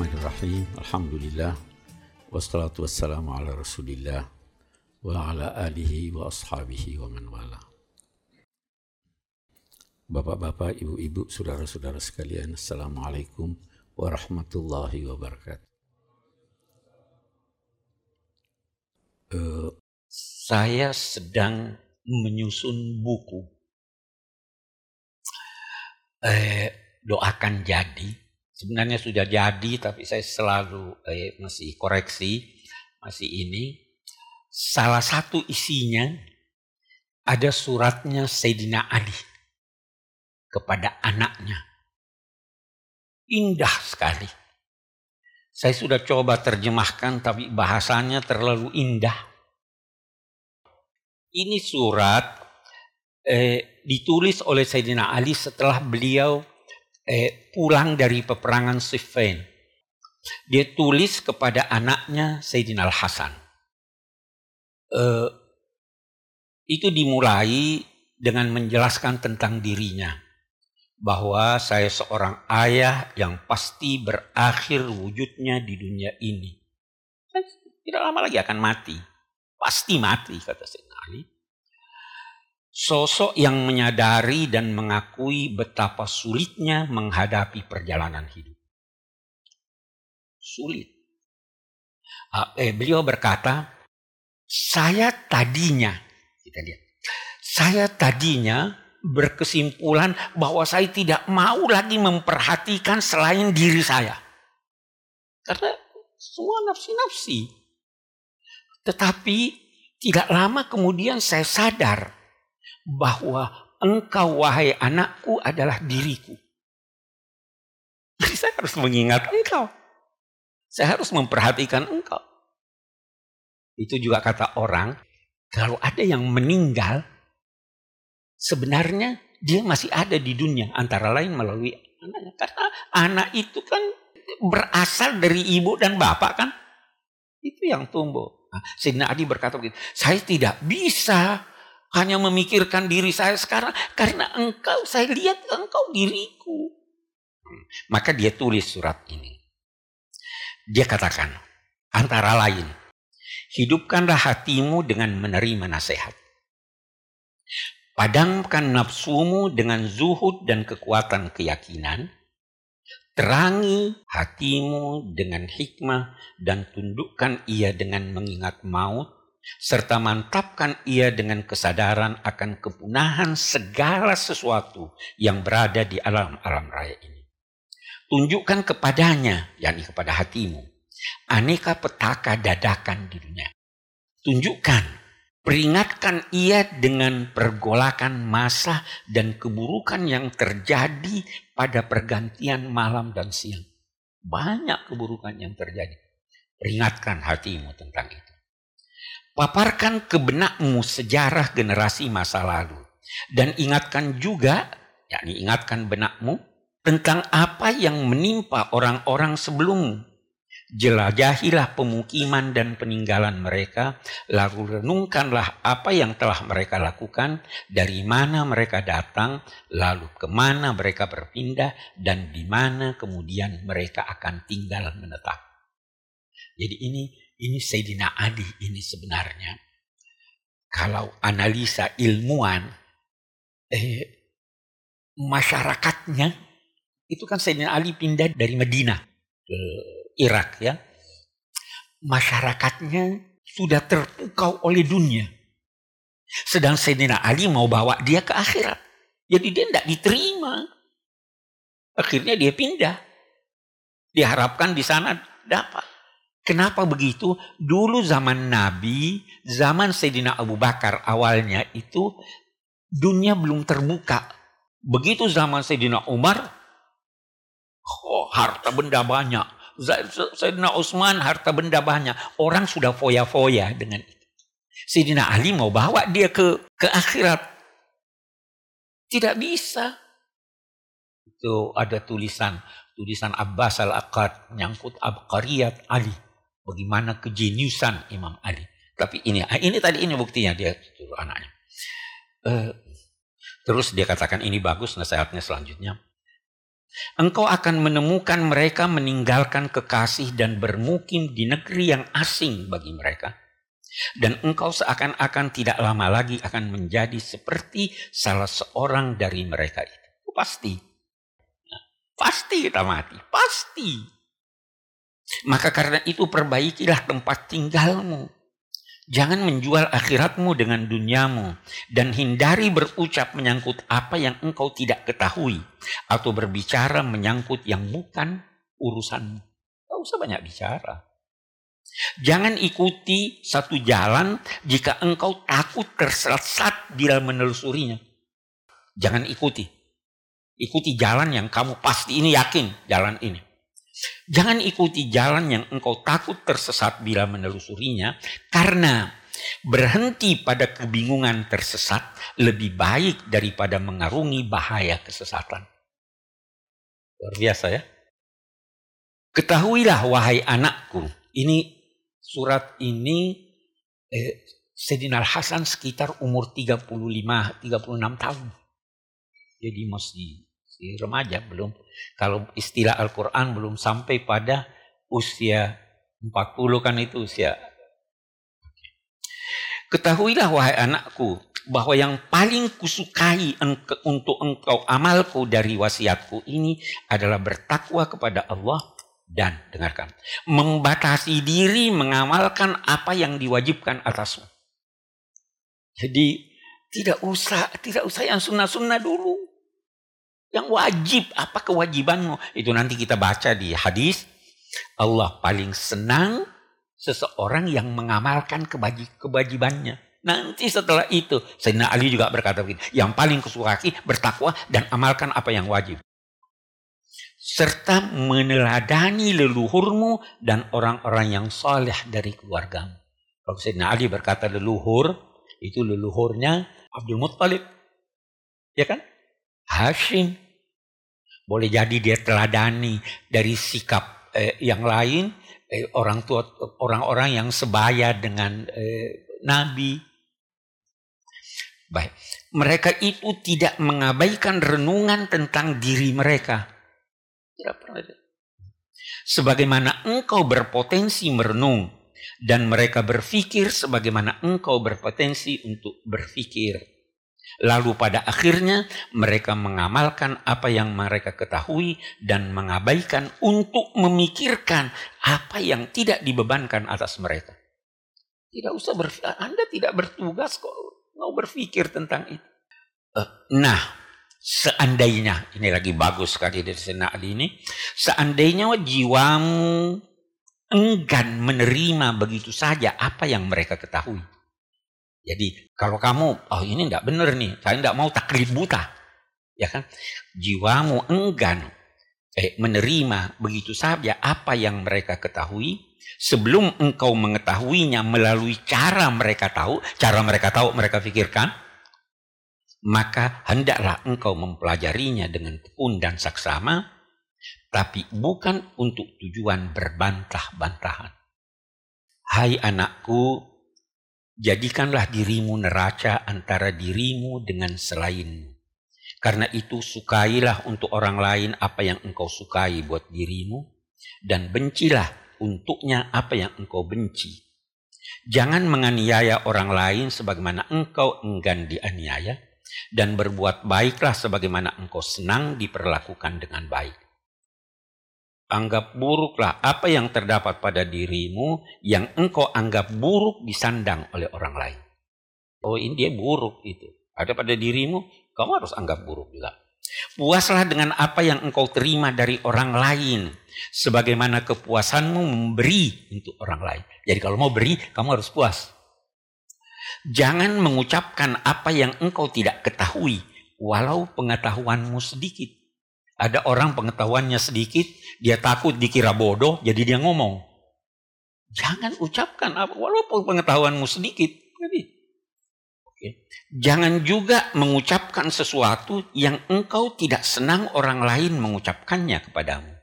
Bismillahirrahmanirrahim. Alhamdulillah. Wassalatu wassalamu ala rasulillah. Wa ala alihi wa ashabihi wa man wala. Bapak-bapak, ibu-ibu, saudara-saudara sekalian. Assalamualaikum warahmatullahi wabarakatuh. Uh, saya sedang menyusun buku. Eh, doakan jadi sebenarnya sudah jadi tapi saya selalu eh, masih koreksi masih ini. Salah satu isinya ada suratnya Sayyidina Ali kepada anaknya. Indah sekali. Saya sudah coba terjemahkan tapi bahasanya terlalu indah. Ini surat eh, ditulis oleh Sayyidina Ali setelah beliau eh, pulang dari peperangan Siffin. Dia tulis kepada anaknya Sayyidina Al-Hasan. Eh, itu dimulai dengan menjelaskan tentang dirinya. Bahwa saya seorang ayah yang pasti berakhir wujudnya di dunia ini. Tidak lama lagi akan mati. Pasti mati kata Sayyidina Ali. Sosok yang menyadari dan mengakui betapa sulitnya menghadapi perjalanan hidup. Sulit. Ah, eh, beliau berkata, saya tadinya, kita lihat, saya tadinya berkesimpulan bahwa saya tidak mau lagi memperhatikan selain diri saya. Karena semua nafsi-nafsi. Tetapi tidak lama kemudian saya sadar bahwa engkau wahai anakku adalah diriku. Jadi saya harus mengingat engkau. Saya harus memperhatikan engkau. Itu juga kata orang, kalau ada yang meninggal, sebenarnya dia masih ada di dunia. Antara lain melalui anaknya. Karena anak itu kan berasal dari ibu dan bapak kan. Itu yang tumbuh. Nah, Sayyidina Adi berkata begitu, saya tidak bisa hanya memikirkan diri saya sekarang karena engkau saya lihat engkau diriku. Hmm. Maka dia tulis surat ini. Dia katakan antara lain hidupkanlah hatimu dengan menerima nasihat. Padamkan nafsumu dengan zuhud dan kekuatan keyakinan. Terangi hatimu dengan hikmah dan tundukkan ia dengan mengingat maut serta mantapkan ia dengan kesadaran akan kepunahan segala sesuatu yang berada di alam-alam raya ini. Tunjukkan kepadanya, yakni kepada hatimu, aneka petaka dadakan di dunia. Tunjukkan, peringatkan ia dengan pergolakan masa dan keburukan yang terjadi pada pergantian malam dan siang. Banyak keburukan yang terjadi. Peringatkan hatimu tentang itu. Paparkan ke benakmu sejarah generasi masa lalu. Dan ingatkan juga, yakni ingatkan benakmu, tentang apa yang menimpa orang-orang sebelummu. Jelajahilah pemukiman dan peninggalan mereka, lalu renungkanlah apa yang telah mereka lakukan, dari mana mereka datang, lalu ke mana mereka berpindah, dan di mana kemudian mereka akan tinggal menetap. Jadi ini ini Sayyidina Ali ini sebenarnya. Kalau analisa ilmuwan, eh, masyarakatnya itu kan Sayyidina Ali pindah dari Madinah ke Irak ya. Masyarakatnya sudah terpukau oleh dunia. Sedang Sayyidina Ali mau bawa dia ke akhirat. Jadi dia tidak diterima. Akhirnya dia pindah. Diharapkan di sana dapat. Kenapa begitu? Dulu zaman Nabi, zaman Sayyidina Abu Bakar awalnya itu dunia belum terbuka. Begitu zaman Sayyidina Umar, oh, harta benda banyak. Sayyidina Utsman harta benda banyak. Orang sudah foya-foya dengan itu. Sayyidina Ali mau bawa dia ke ke akhirat. Tidak bisa. Itu ada tulisan tulisan Abbas al-Aqad nyangkut Abqariyat Ali Bagaimana kejeniusan Imam Ali. Tapi ini, ah, ini tadi ini buktinya dia suruh anaknya. Uh, terus dia katakan ini bagus nasihatnya selanjutnya. Engkau akan menemukan mereka meninggalkan kekasih dan bermukim di negeri yang asing bagi mereka. Dan engkau seakan-akan tidak lama lagi akan menjadi seperti salah seorang dari mereka itu. Pasti. Pasti kita mati. Pasti. Maka karena itu perbaikilah tempat tinggalmu. Jangan menjual akhiratmu dengan duniamu dan hindari berucap menyangkut apa yang engkau tidak ketahui atau berbicara menyangkut yang bukan urusanmu. Gak usah banyak bicara. Jangan ikuti satu jalan jika engkau takut tersesat bila menelusurinya. Jangan ikuti. Ikuti jalan yang kamu pasti ini yakin jalan ini. Jangan ikuti jalan yang engkau takut tersesat bila menelusurinya, karena berhenti pada kebingungan tersesat lebih baik daripada mengarungi bahaya kesesatan. Luar biasa ya. Ketahuilah wahai anakku, ini surat ini eh, Sedinal Hasan sekitar umur 35 36 tahun. Jadi masih masih remaja belum kalau istilah Al-Qur'an belum sampai pada usia 40 kan itu usia Ketahuilah wahai anakku bahwa yang paling kusukai untuk engkau amalku dari wasiatku ini adalah bertakwa kepada Allah dan dengarkan membatasi diri mengamalkan apa yang diwajibkan atasmu. Jadi tidak usah tidak usah yang sunnah-sunnah dulu. Yang wajib, apa kewajibanmu? Itu nanti kita baca di hadis. Allah paling senang seseorang yang mengamalkan kewajibannya. Nanti setelah itu, Sayyidina Ali juga berkata begini, yang paling kesukai bertakwa dan amalkan apa yang wajib. Serta meneladani leluhurmu dan orang-orang yang soleh dari keluargamu. Kalau Sayyidina Ali berkata leluhur, itu leluhurnya Abdul Muttalib. Ya kan? Hashim. Boleh jadi dia teladani dari sikap eh, yang lain, eh, orang tua orang-orang yang sebaya dengan eh, Nabi. Baik, mereka itu tidak mengabaikan renungan tentang diri mereka. Tidak pernah. Sebagaimana engkau berpotensi merenung dan mereka berpikir sebagaimana engkau berpotensi untuk berpikir. Lalu pada akhirnya mereka mengamalkan apa yang mereka ketahui dan mengabaikan untuk memikirkan apa yang tidak dibebankan atas mereka. Tidak usah berpikir, Anda tidak bertugas kok mau berpikir tentang itu. Eh, nah, seandainya, ini lagi bagus sekali dari Sena ini, seandainya jiwamu enggan menerima begitu saja apa yang mereka ketahui jadi kalau kamu, oh ini tidak benar nih, saya tidak mau taklid buta. Ya kan? Jiwamu enggan eh, menerima begitu saja apa yang mereka ketahui. Sebelum engkau mengetahuinya melalui cara mereka tahu, cara mereka tahu, mereka pikirkan, maka hendaklah engkau mempelajarinya dengan tekun dan saksama, tapi bukan untuk tujuan berbantah-bantahan. Hai anakku, Jadikanlah dirimu neraca antara dirimu dengan selainmu. Karena itu sukailah untuk orang lain apa yang engkau sukai buat dirimu. Dan bencilah untuknya apa yang engkau benci. Jangan menganiaya orang lain sebagaimana engkau enggan dianiaya. Dan berbuat baiklah sebagaimana engkau senang diperlakukan dengan baik anggap buruklah apa yang terdapat pada dirimu yang engkau anggap buruk disandang oleh orang lain. Oh ini dia buruk itu. Ada pada dirimu, kamu harus anggap buruk juga. Puaslah dengan apa yang engkau terima dari orang lain. Sebagaimana kepuasanmu memberi untuk orang lain. Jadi kalau mau beri, kamu harus puas. Jangan mengucapkan apa yang engkau tidak ketahui, walau pengetahuanmu sedikit. Ada orang pengetahuannya sedikit, dia takut dikira bodoh, jadi dia ngomong. Jangan ucapkan apa, walaupun pengetahuanmu sedikit. Okay. Jangan juga mengucapkan sesuatu yang engkau tidak senang orang lain mengucapkannya kepadamu.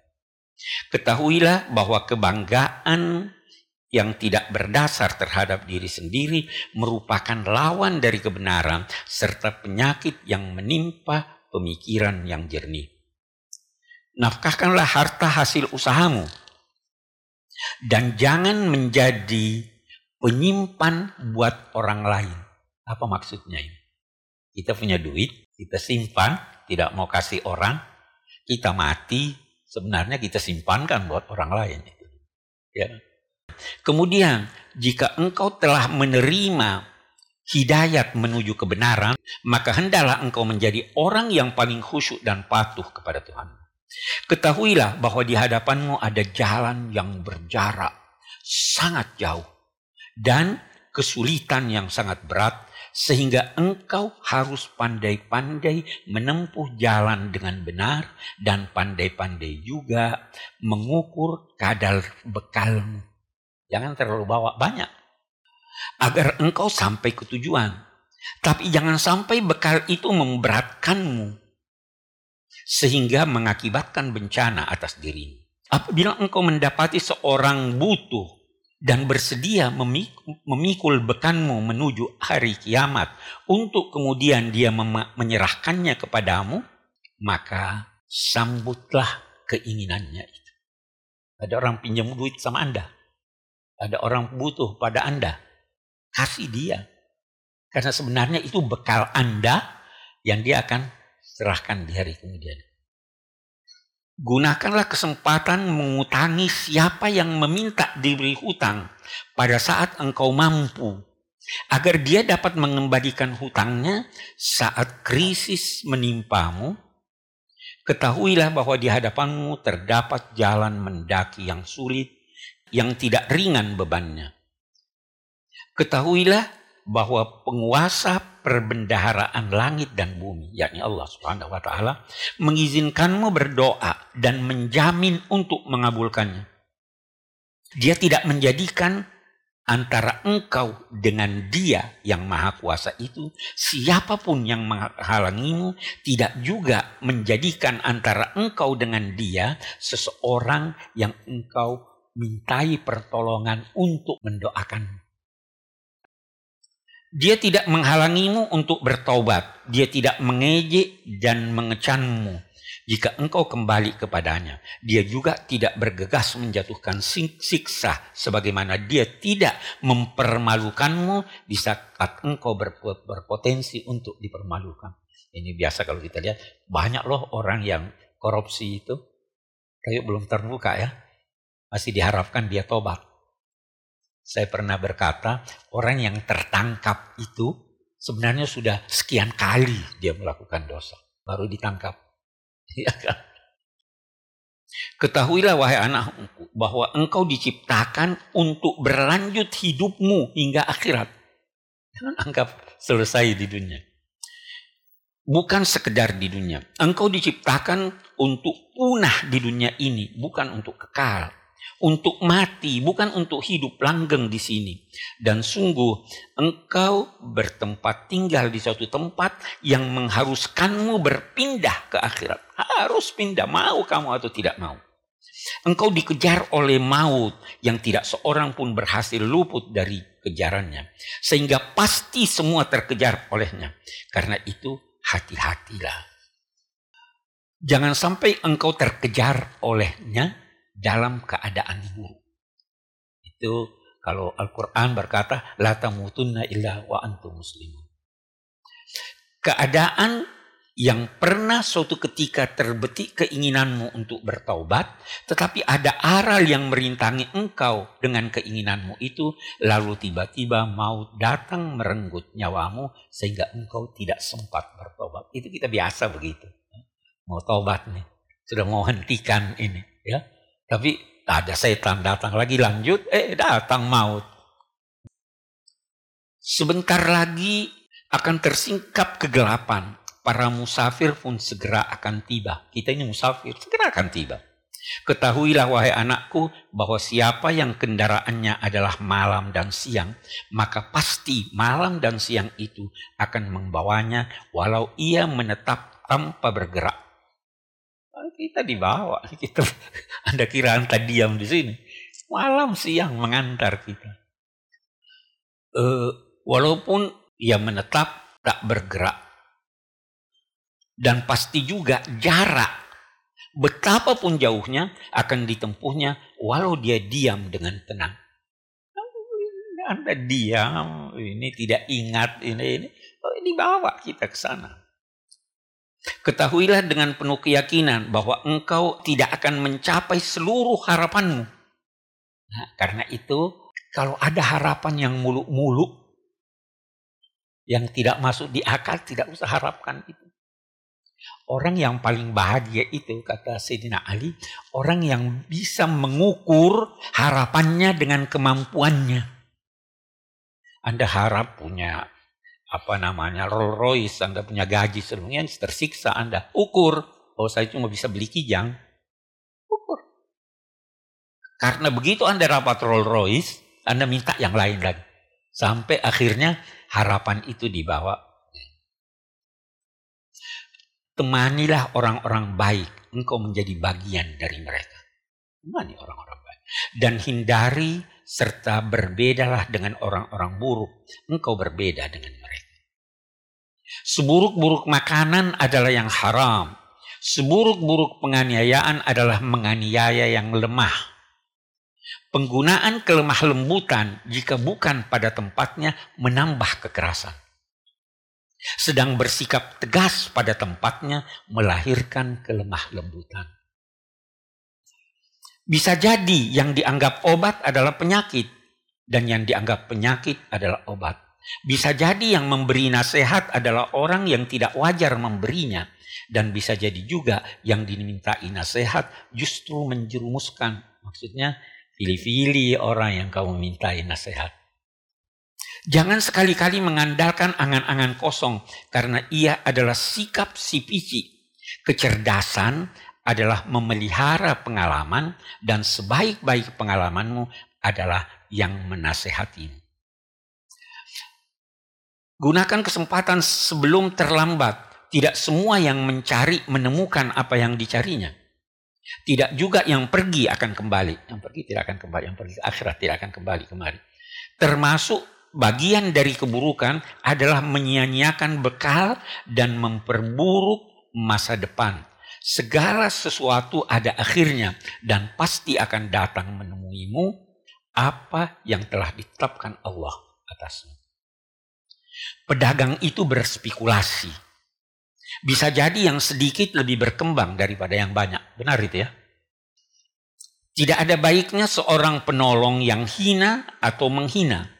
Ketahuilah bahwa kebanggaan yang tidak berdasar terhadap diri sendiri merupakan lawan dari kebenaran serta penyakit yang menimpa pemikiran yang jernih. Nafkahkanlah harta hasil usahamu. Dan jangan menjadi penyimpan buat orang lain. Apa maksudnya ini? Kita punya duit, kita simpan, tidak mau kasih orang, kita mati, sebenarnya kita simpankan buat orang lain. Ya. Kemudian, jika engkau telah menerima hidayat menuju kebenaran, maka hendaklah engkau menjadi orang yang paling khusyuk dan patuh kepada Tuhan. Ketahuilah bahwa di hadapanmu ada jalan yang berjarak sangat jauh dan kesulitan yang sangat berat sehingga engkau harus pandai-pandai menempuh jalan dengan benar dan pandai-pandai juga mengukur kadar bekalmu. Jangan terlalu bawa banyak agar engkau sampai ke tujuan. Tapi jangan sampai bekal itu memberatkanmu sehingga mengakibatkan bencana atas dirimu. Apabila engkau mendapati seorang butuh dan bersedia memikul bekanmu menuju hari kiamat untuk kemudian dia menyerahkannya kepadamu, maka sambutlah keinginannya itu. Ada orang pinjam duit sama Anda. Ada orang butuh pada Anda. Kasih dia. Karena sebenarnya itu bekal Anda yang dia akan serahkan di hari kemudian. Gunakanlah kesempatan mengutangi siapa yang meminta diberi hutang pada saat engkau mampu. Agar dia dapat mengembalikan hutangnya saat krisis menimpamu. Ketahuilah bahwa di hadapanmu terdapat jalan mendaki yang sulit, yang tidak ringan bebannya. Ketahuilah bahwa penguasa perbendaharaan langit dan bumi, yakni Allah Subhanahu wa taala, mengizinkanmu berdoa dan menjamin untuk mengabulkannya. Dia tidak menjadikan antara engkau dengan dia yang maha kuasa itu, siapa pun yang menghalangimu tidak juga menjadikan antara engkau dengan dia seseorang yang engkau mintai pertolongan untuk mendoakanmu. Dia tidak menghalangimu untuk bertobat. Dia tidak mengejek dan mengecanmu jika engkau kembali kepadanya. Dia juga tidak bergegas menjatuhkan siksa sebagaimana dia tidak mempermalukanmu di saat engkau berpotensi untuk dipermalukan. Ini biasa kalau kita lihat banyak loh orang yang korupsi itu kayak belum terbuka ya. Masih diharapkan dia tobat. Saya pernah berkata, orang yang tertangkap itu sebenarnya sudah sekian kali dia melakukan dosa, baru ditangkap. Ya kan? Ketahuilah wahai anakku bahwa engkau diciptakan untuk berlanjut hidupmu hingga akhirat. Jangan anggap selesai di dunia. Bukan sekedar di dunia. Engkau diciptakan untuk punah di dunia ini, bukan untuk kekal untuk mati, bukan untuk hidup langgeng di sini. Dan sungguh engkau bertempat tinggal di suatu tempat yang mengharuskanmu berpindah ke akhirat. Harus pindah, mau kamu atau tidak mau. Engkau dikejar oleh maut yang tidak seorang pun berhasil luput dari kejarannya. Sehingga pasti semua terkejar olehnya. Karena itu hati-hatilah. Jangan sampai engkau terkejar olehnya dalam keadaan buruk. Itu kalau Al-Quran berkata, La tamutunna illa wa antum muslimun. Keadaan yang pernah suatu ketika terbetik keinginanmu untuk bertaubat, tetapi ada aral yang merintangi engkau dengan keinginanmu itu, lalu tiba-tiba mau datang merenggut nyawamu sehingga engkau tidak sempat bertobat. Itu kita biasa begitu. Mau taubat nih, sudah mau hentikan ini, ya tapi ada setan datang lagi lanjut, eh datang maut. Sebentar lagi akan tersingkap kegelapan. Para musafir pun segera akan tiba. Kita ini musafir, segera akan tiba. Ketahuilah wahai anakku bahwa siapa yang kendaraannya adalah malam dan siang, maka pasti malam dan siang itu akan membawanya walau ia menetap tanpa bergerak kita dibawa. Kita, Anda kira anda diam di sini. Malam siang mengantar kita. Uh, walaupun ia menetap tak bergerak. Dan pasti juga jarak Betapapun jauhnya akan ditempuhnya walau dia diam dengan tenang. Anda diam, ini tidak ingat, ini, ini, oh, ini bawa kita ke sana. Ketahuilah dengan penuh keyakinan bahwa engkau tidak akan mencapai seluruh harapanmu. Nah, karena itu, kalau ada harapan yang muluk-muluk, yang tidak masuk di akal, tidak usah harapkan itu. Orang yang paling bahagia itu, kata Sayyidina Ali, orang yang bisa mengukur harapannya dengan kemampuannya. Anda harap punya apa namanya Rolls Royce, Anda punya gaji sebelumnya tersiksa Anda. Ukur, oh saya cuma bisa beli kijang. Ukur. Karena begitu Anda rapat Rolls Royce, Anda minta yang lain lagi. Sampai akhirnya harapan itu dibawa Temanilah orang-orang baik, engkau menjadi bagian dari mereka. Temani orang-orang baik. Dan hindari serta berbedalah dengan orang-orang buruk, engkau berbeda dengan mereka. Seburuk-buruk makanan adalah yang haram. Seburuk-buruk penganiayaan adalah menganiaya yang lemah. Penggunaan kelemah lembutan jika bukan pada tempatnya menambah kekerasan sedang bersikap tegas pada tempatnya melahirkan kelemah lembutan. Bisa jadi yang dianggap obat adalah penyakit dan yang dianggap penyakit adalah obat. Bisa jadi yang memberi nasihat adalah orang yang tidak wajar memberinya dan bisa jadi juga yang dimintai nasihat justru menjerumuskan. Maksudnya pilih-pilih orang yang kamu mintai nasihat. Jangan sekali-kali mengandalkan angan-angan kosong karena ia adalah sikap si pici. Kecerdasan adalah memelihara pengalaman dan sebaik-baik pengalamanmu adalah yang menasehatimu. Gunakan kesempatan sebelum terlambat. Tidak semua yang mencari menemukan apa yang dicarinya. Tidak juga yang pergi akan kembali. Yang pergi tidak akan kembali. Yang pergi akhirat tidak akan kembali kemari. Termasuk bagian dari keburukan adalah menyia-nyiakan bekal dan memperburuk masa depan. Segala sesuatu ada akhirnya dan pasti akan datang menemuimu apa yang telah ditetapkan Allah atasmu. Pedagang itu berspekulasi. Bisa jadi yang sedikit lebih berkembang daripada yang banyak. Benar itu ya? Tidak ada baiknya seorang penolong yang hina atau menghina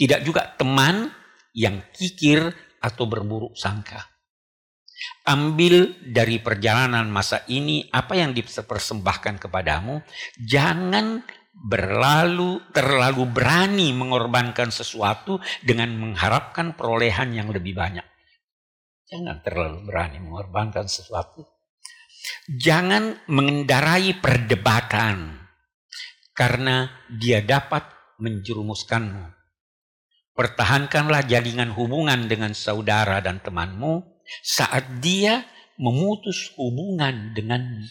tidak juga teman yang kikir atau berburuk sangka. Ambil dari perjalanan masa ini apa yang dipersembahkan kepadamu. Jangan berlalu terlalu berani mengorbankan sesuatu dengan mengharapkan perolehan yang lebih banyak. Jangan terlalu berani mengorbankan sesuatu. Jangan mengendarai perdebatan karena dia dapat menjerumuskanmu Pertahankanlah jaringan hubungan dengan saudara dan temanmu saat dia memutus hubungan denganmu.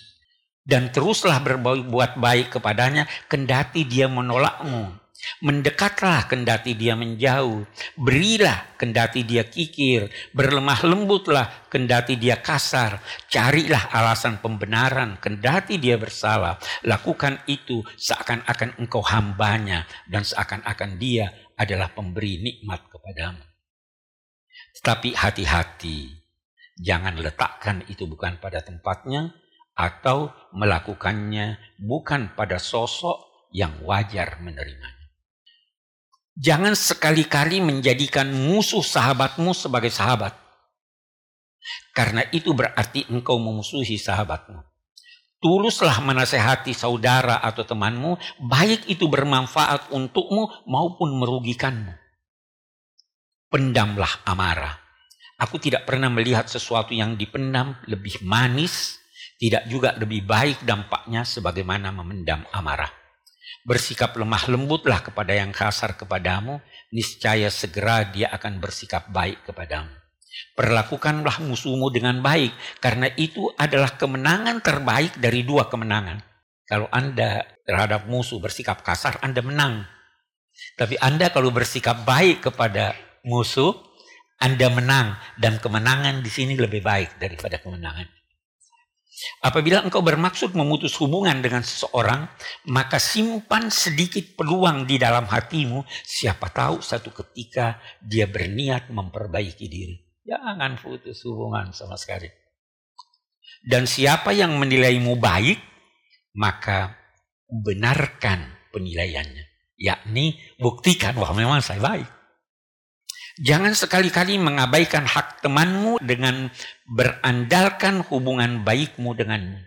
Dan teruslah berbuat baik kepadanya kendati dia menolakmu. Mendekatlah kendati dia menjauh. Berilah kendati dia kikir. Berlemah lembutlah kendati dia kasar. Carilah alasan pembenaran kendati dia bersalah. Lakukan itu seakan-akan engkau hambanya. Dan seakan-akan dia adalah pemberi nikmat kepadamu. Tetapi hati-hati, jangan letakkan itu bukan pada tempatnya atau melakukannya bukan pada sosok yang wajar menerimanya. Jangan sekali-kali menjadikan musuh sahabatmu sebagai sahabat. Karena itu berarti engkau memusuhi sahabatmu. Tuluslah menasehati saudara atau temanmu, baik itu bermanfaat untukmu maupun merugikanmu. Pendamlah amarah. Aku tidak pernah melihat sesuatu yang dipendam lebih manis, tidak juga lebih baik dampaknya sebagaimana memendam amarah. Bersikap lemah lembutlah kepada yang kasar kepadamu, niscaya segera dia akan bersikap baik kepadamu. Perlakukanlah musuhmu dengan baik, karena itu adalah kemenangan terbaik dari dua kemenangan. Kalau Anda terhadap musuh bersikap kasar, Anda menang. Tapi Anda kalau bersikap baik kepada musuh, Anda menang. Dan kemenangan di sini lebih baik daripada kemenangan. Apabila engkau bermaksud memutus hubungan dengan seseorang, maka simpan sedikit peluang di dalam hatimu. Siapa tahu satu ketika dia berniat memperbaiki diri. Jangan putus hubungan sama sekali. Dan siapa yang menilaimu baik, maka benarkan penilaiannya. Yakni buktikan wah memang saya baik. Jangan sekali-kali mengabaikan hak temanmu dengan berandalkan hubungan baikmu dengannya.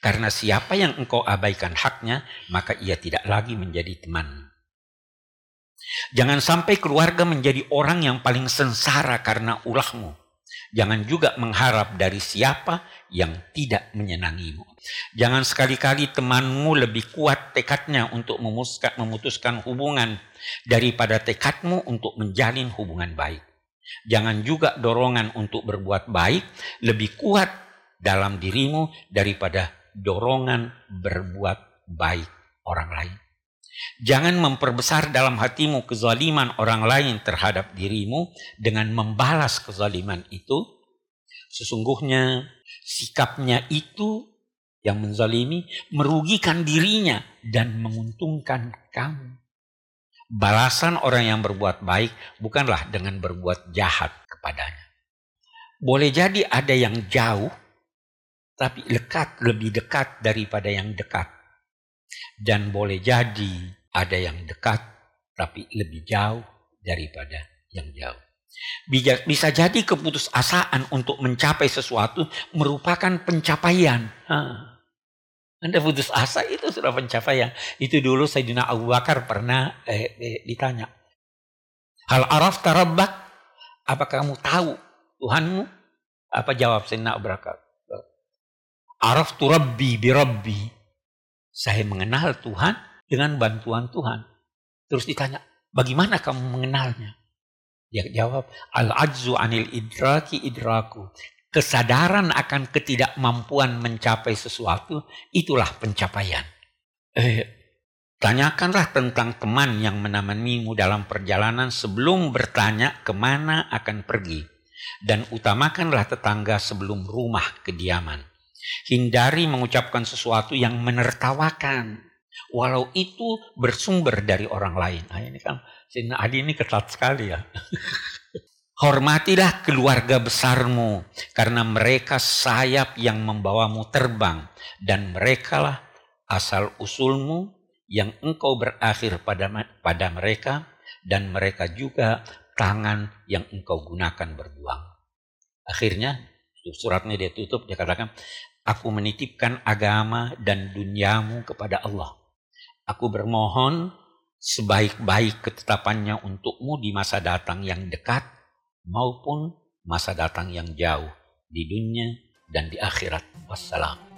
Karena siapa yang engkau abaikan haknya, maka ia tidak lagi menjadi teman. Jangan sampai keluarga menjadi orang yang paling sengsara karena ulahmu. Jangan juga mengharap dari siapa yang tidak menyenangimu. Jangan sekali-kali temanmu lebih kuat tekadnya untuk memutuskan hubungan daripada tekadmu untuk menjalin hubungan baik. Jangan juga dorongan untuk berbuat baik lebih kuat dalam dirimu daripada dorongan berbuat baik orang lain. Jangan memperbesar dalam hatimu kezaliman orang lain terhadap dirimu dengan membalas kezaliman itu. Sesungguhnya sikapnya itu yang menzalimi merugikan dirinya dan menguntungkan kamu. Balasan orang yang berbuat baik bukanlah dengan berbuat jahat kepadanya. Boleh jadi ada yang jauh, tapi dekat, lebih dekat daripada yang dekat. Dan boleh jadi ada yang dekat, tapi lebih jauh daripada yang jauh. Bisa jadi keputusasaan untuk mencapai sesuatu merupakan pencapaian. Anda putus asa itu sudah pencapaian. Itu dulu Sayyidina Abu Bakar pernah eh, eh, ditanya. Hal araf tarabbak, apa kamu tahu Tuhanmu? Apa jawab Sayyidina Abu Bakar? Araf tu rabbi bi rabbi. Saya mengenal Tuhan dengan bantuan Tuhan. Terus ditanya, bagaimana kamu mengenalnya? Dia jawab, al-ajzu anil idraki idraku kesadaran akan ketidakmampuan mencapai sesuatu, itulah pencapaian. Eh, tanyakanlah tentang teman yang menemanimu dalam perjalanan sebelum bertanya ke mana akan pergi. Dan utamakanlah tetangga sebelum rumah kediaman. Hindari mengucapkan sesuatu yang menertawakan. Walau itu bersumber dari orang lain. Nah, ini kan Sina Adi ini ketat sekali ya. Hormatilah keluarga besarmu, karena mereka sayap yang membawamu terbang, dan merekalah asal usulmu yang engkau berakhir pada, pada mereka, dan mereka juga tangan yang engkau gunakan berjuang. Akhirnya, suratnya dia tutup, dia katakan, Aku menitipkan agama dan duniamu kepada Allah. Aku bermohon sebaik-baik ketetapannya untukmu di masa datang yang dekat, maupun masa datang yang jauh di dunia dan di akhirat. Wassalam.